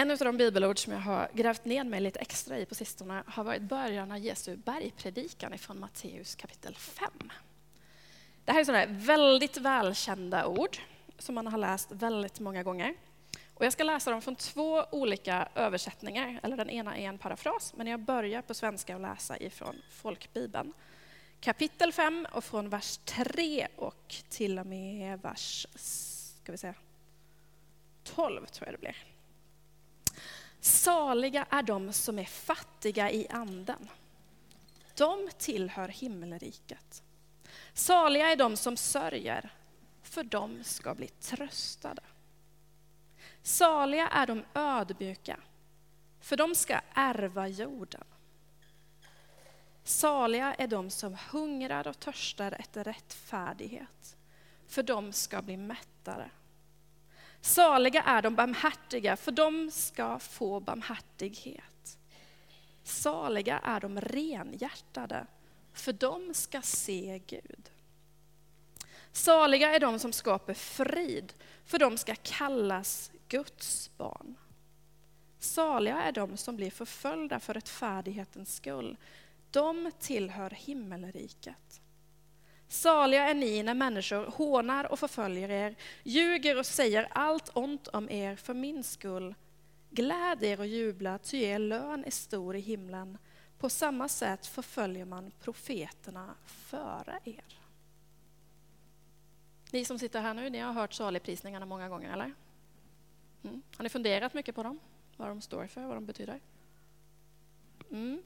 En av de bibelord som jag har grävt ner mig lite extra i på sistone har varit början av Jesu bergpredikan ifrån Matteus kapitel 5. Det här är sådana väldigt välkända ord som man har läst väldigt många gånger. Och jag ska läsa dem från två olika översättningar, eller den ena är en parafras, men jag börjar på svenska och läsa ifrån folkbibeln. Kapitel 5 och från vers 3 och till och med vers ska vi säga, 12 tror jag det blir. Saliga är de som är fattiga i anden. De tillhör himmelriket. Saliga är de som sörjer, för de ska bli tröstade. Saliga är de ödmjuka, för de ska ärva jorden. Saliga är de som hungrar och törstar efter rättfärdighet, för de ska bli mättade. Saliga är de barmhärtiga, för de ska få barmhärtighet. Saliga är de renhjärtade, för de ska se Gud. Saliga är de som skapar frid, för de ska kallas Guds barn. Saliga är de som blir förföljda för rättfärdighetens skull. De tillhör himmelriket. Saliga är ni när människor hånar och förföljer er, ljuger och säger allt ont om er för min skull. Gläd er och jubla, ty er lön är stor i himlen. På samma sätt förföljer man profeterna före er. Ni som sitter här nu, ni har hört saligprisningarna många gånger, eller? Mm. Har ni funderat mycket på dem? Vad de står för, vad de betyder? Mm.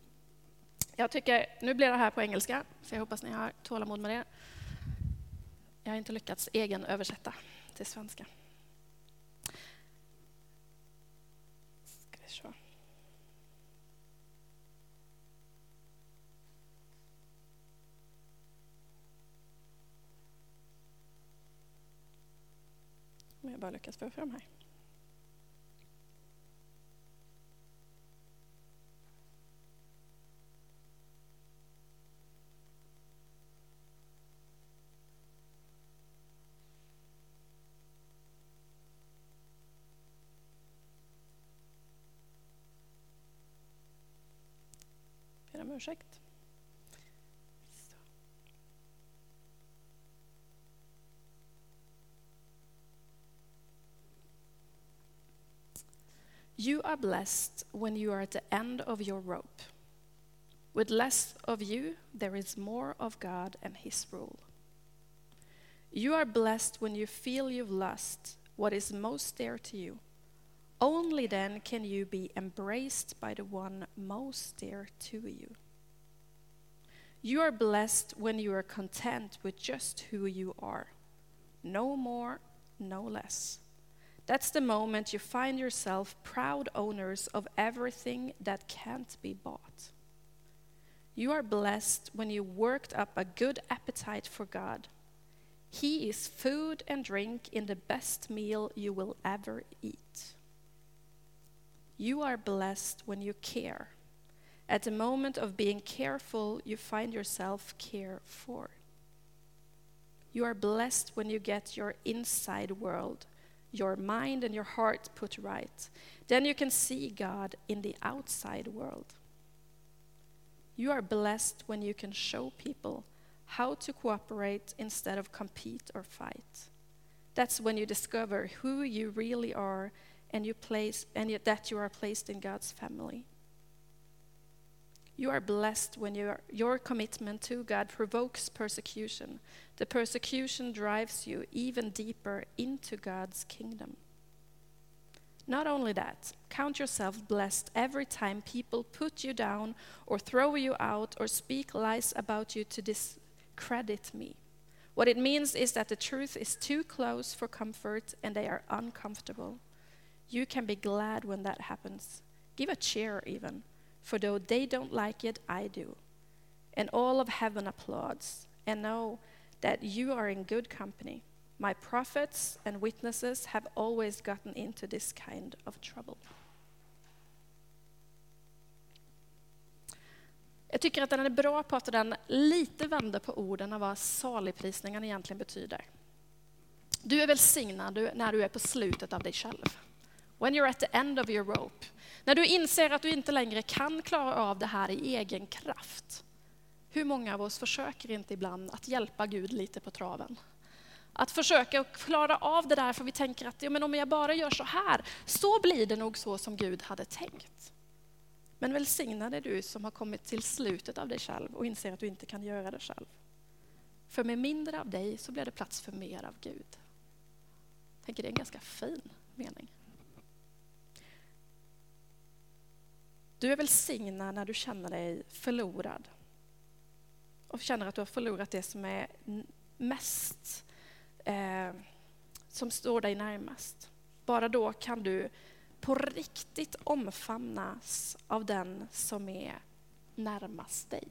Jag tycker, nu blir det här på engelska, så jag hoppas ni har tålamod med det. Jag har inte lyckats egen översätta till svenska. Ska vi se. Om jag bara lyckas få fram här. Om ursäkt. You are blessed when you are at the end of your rope. With less of you, there is more of God and His rule. You are blessed when you feel you've lost what is most dear to you. Only then can you be embraced by the one most dear to you. You are blessed when you are content with just who you are. No more, no less. That's the moment you find yourself proud owners of everything that can't be bought. You are blessed when you worked up a good appetite for God. He is food and drink in the best meal you will ever eat. You are blessed when you care. At the moment of being careful, you find yourself care for. You are blessed when you get your inside world, your mind and your heart put right. Then you can see God in the outside world. You are blessed when you can show people how to cooperate instead of compete or fight. That's when you discover who you really are and you place and that you are placed in God's family. You are blessed when your commitment to God provokes persecution. The persecution drives you even deeper into God's kingdom. Not only that, count yourself blessed every time people put you down or throw you out or speak lies about you to discredit me. What it means is that the truth is too close for comfort and they are uncomfortable. You can be glad when that happens. Give a cheer, even, for though they don't like it, I do. And all of heaven applauds, and know that you are in good company. My prophets and witnesses have always gotten into this kind of trouble. Jag tycker att den är bra på att den lite vänder på orden av vad saligprisningen egentligen betyder. Du är välsignad när du är på slutet av dig själv. When you're at the end of your rope. När du inser att du inte längre kan klara av det här i egen kraft. Hur många av oss försöker inte ibland att hjälpa Gud lite på traven? Att försöka klara av det där för vi tänker att ja, men om jag bara gör så här, så blir det nog så som Gud hade tänkt. Men välsignad är du som har kommit till slutet av dig själv och inser att du inte kan göra det själv. För med mindre av dig så blir det plats för mer av Gud. Jag tänker det är en ganska fin mening. Du är välsignad när du känner dig förlorad och känner att du har förlorat det som är mest, eh, som står dig närmast. Bara då kan du på riktigt omfamnas av den som är närmast dig.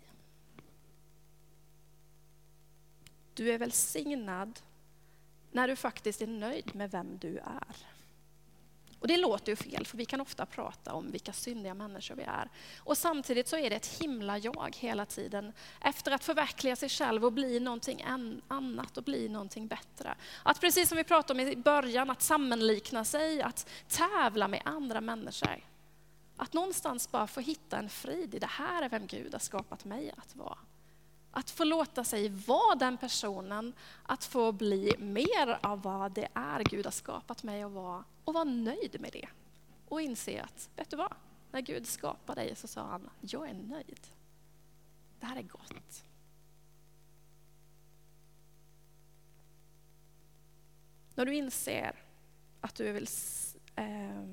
Du är välsignad när du faktiskt är nöjd med vem du är. Och det låter ju fel, för vi kan ofta prata om vilka syndiga människor vi är. Och samtidigt så är det ett himla jag hela tiden efter att förverkliga sig själv och bli någonting annat och bli någonting bättre. Att precis som vi pratade om i början, att sammanlikna sig, att tävla med andra människor. Att någonstans bara få hitta en frid i det här är vem Gud har skapat mig att vara. Att få låta sig vara den personen, att få bli mer av vad det är Gud har skapat mig att vara och vara nöjd med det. Och inse att, vet du vad? När Gud skapade dig så sa han, jag är nöjd. Det här är gott. När du inser att du, vill, eh,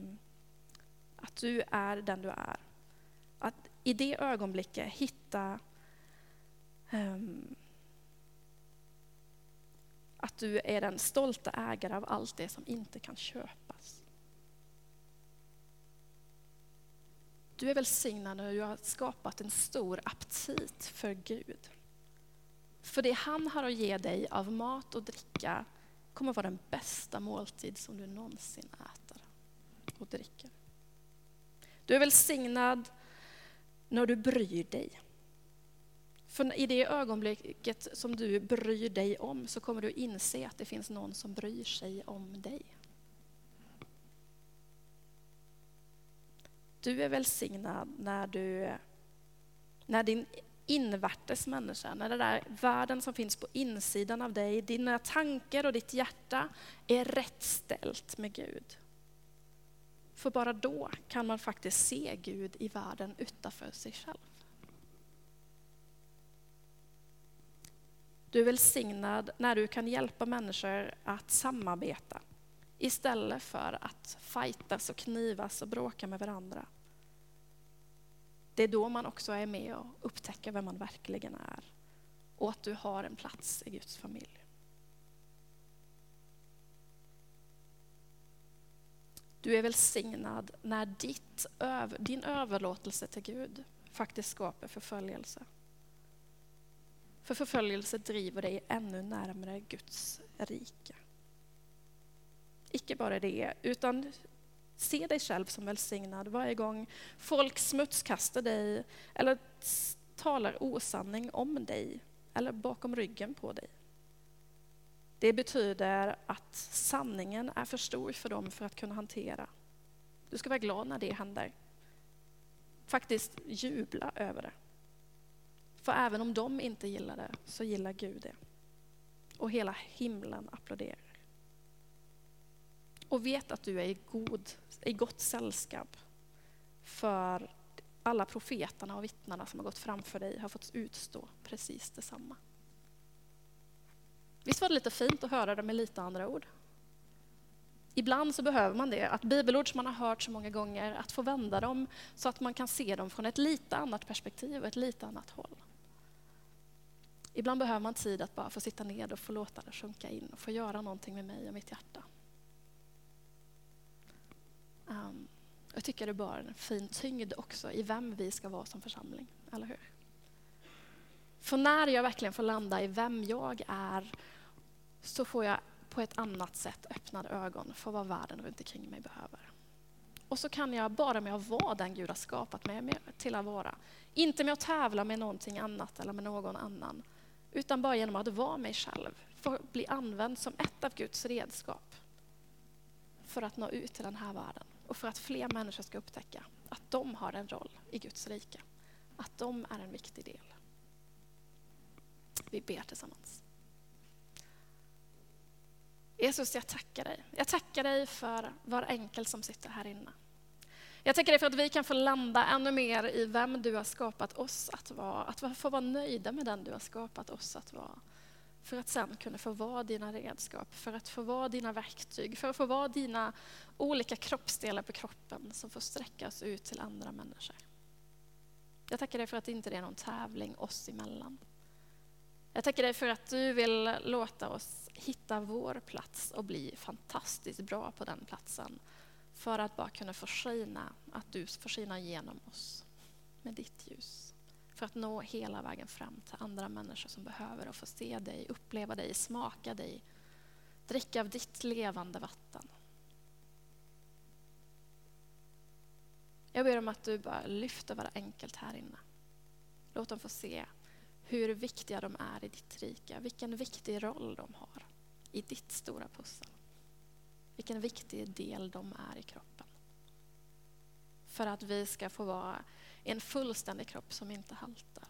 att du är den du är, att i det ögonblicket hitta Um, att du är den stolta ägare av allt det som inte kan köpas. Du är välsignad när du har skapat en stor aptit för Gud. För det han har att ge dig av mat och dricka kommer vara den bästa måltid som du någonsin äter och dricker. Du är välsignad när du bryr dig. För i det ögonblicket som du bryr dig om så kommer du inse att det finns någon som bryr sig om dig. Du är välsignad när, du, när din invärtes människa, när den där världen som finns på insidan av dig, dina tankar och ditt hjärta är rätt ställt med Gud. För bara då kan man faktiskt se Gud i världen utanför sig själv. Du är välsignad när du kan hjälpa människor att samarbeta istället för att fightas och knivas och bråka med varandra. Det är då man också är med och upptäcker vem man verkligen är och att du har en plats i Guds familj. Du är välsignad när ditt, din överlåtelse till Gud faktiskt skapar förföljelse. För förföljelse driver dig ännu närmare Guds rike. Icke bara det, utan se dig själv som välsignad varje gång folk smutskastar dig eller talar osanning om dig eller bakom ryggen på dig. Det betyder att sanningen är för stor för dem för att kunna hantera. Du ska vara glad när det händer. Faktiskt jubla över det. För även om de inte gillar det, så gillar Gud det. Och hela himlen applåderar. Och vet att du är i, god, i gott sällskap. För alla profeterna och vittnena som har gått framför dig har fått utstå precis detsamma. Visst var det lite fint att höra det med lite andra ord? Ibland så behöver man det, att bibelord som man har hört så många gånger, att få vända dem så att man kan se dem från ett lite annat perspektiv och ett lite annat håll. Ibland behöver man tid att bara få sitta ner och få låta det sjunka in och få göra någonting med mig och mitt hjärta. Um, jag tycker det bör en fin tyngd också i vem vi ska vara som församling, eller hur? För när jag verkligen får landa i vem jag är så får jag på ett annat sätt öppnade ögon för vad världen runt omkring mig behöver. Och så kan jag bara med att vara den Gud har skapat mig till att vara, inte med att tävla med någonting annat eller med någon annan, utan bara genom att vara mig själv, få bli använd som ett av Guds redskap för att nå ut till den här världen och för att fler människor ska upptäcka att de har en roll i Guds rike. Att de är en viktig del. Vi ber tillsammans. Jesus, jag tackar dig. Jag tackar dig för var enkel som sitter här inne. Jag tackar dig för att vi kan få landa ännu mer i vem du har skapat oss att vara. Att få vara nöjda med den du har skapat oss att vara. För att sen kunna få vara dina redskap, för att få vara dina verktyg, för att få vara dina olika kroppsdelar på kroppen som får sträckas ut till andra människor. Jag tackar dig för att det inte är någon tävling oss emellan. Jag tackar dig för att du vill låta oss hitta vår plats och bli fantastiskt bra på den platsen. För att bara kunna få skina, att du får skina genom oss med ditt ljus. För att nå hela vägen fram till andra människor som behöver och få se dig, uppleva dig, smaka dig. Dricka av ditt levande vatten. Jag ber om att du bara lyfter vara enkelt här inne. Låt dem få se hur viktiga de är i ditt rike, vilken viktig roll de har i ditt stora pussel. Vilken viktig del de är i kroppen. För att vi ska få vara en fullständig kropp som inte haltar.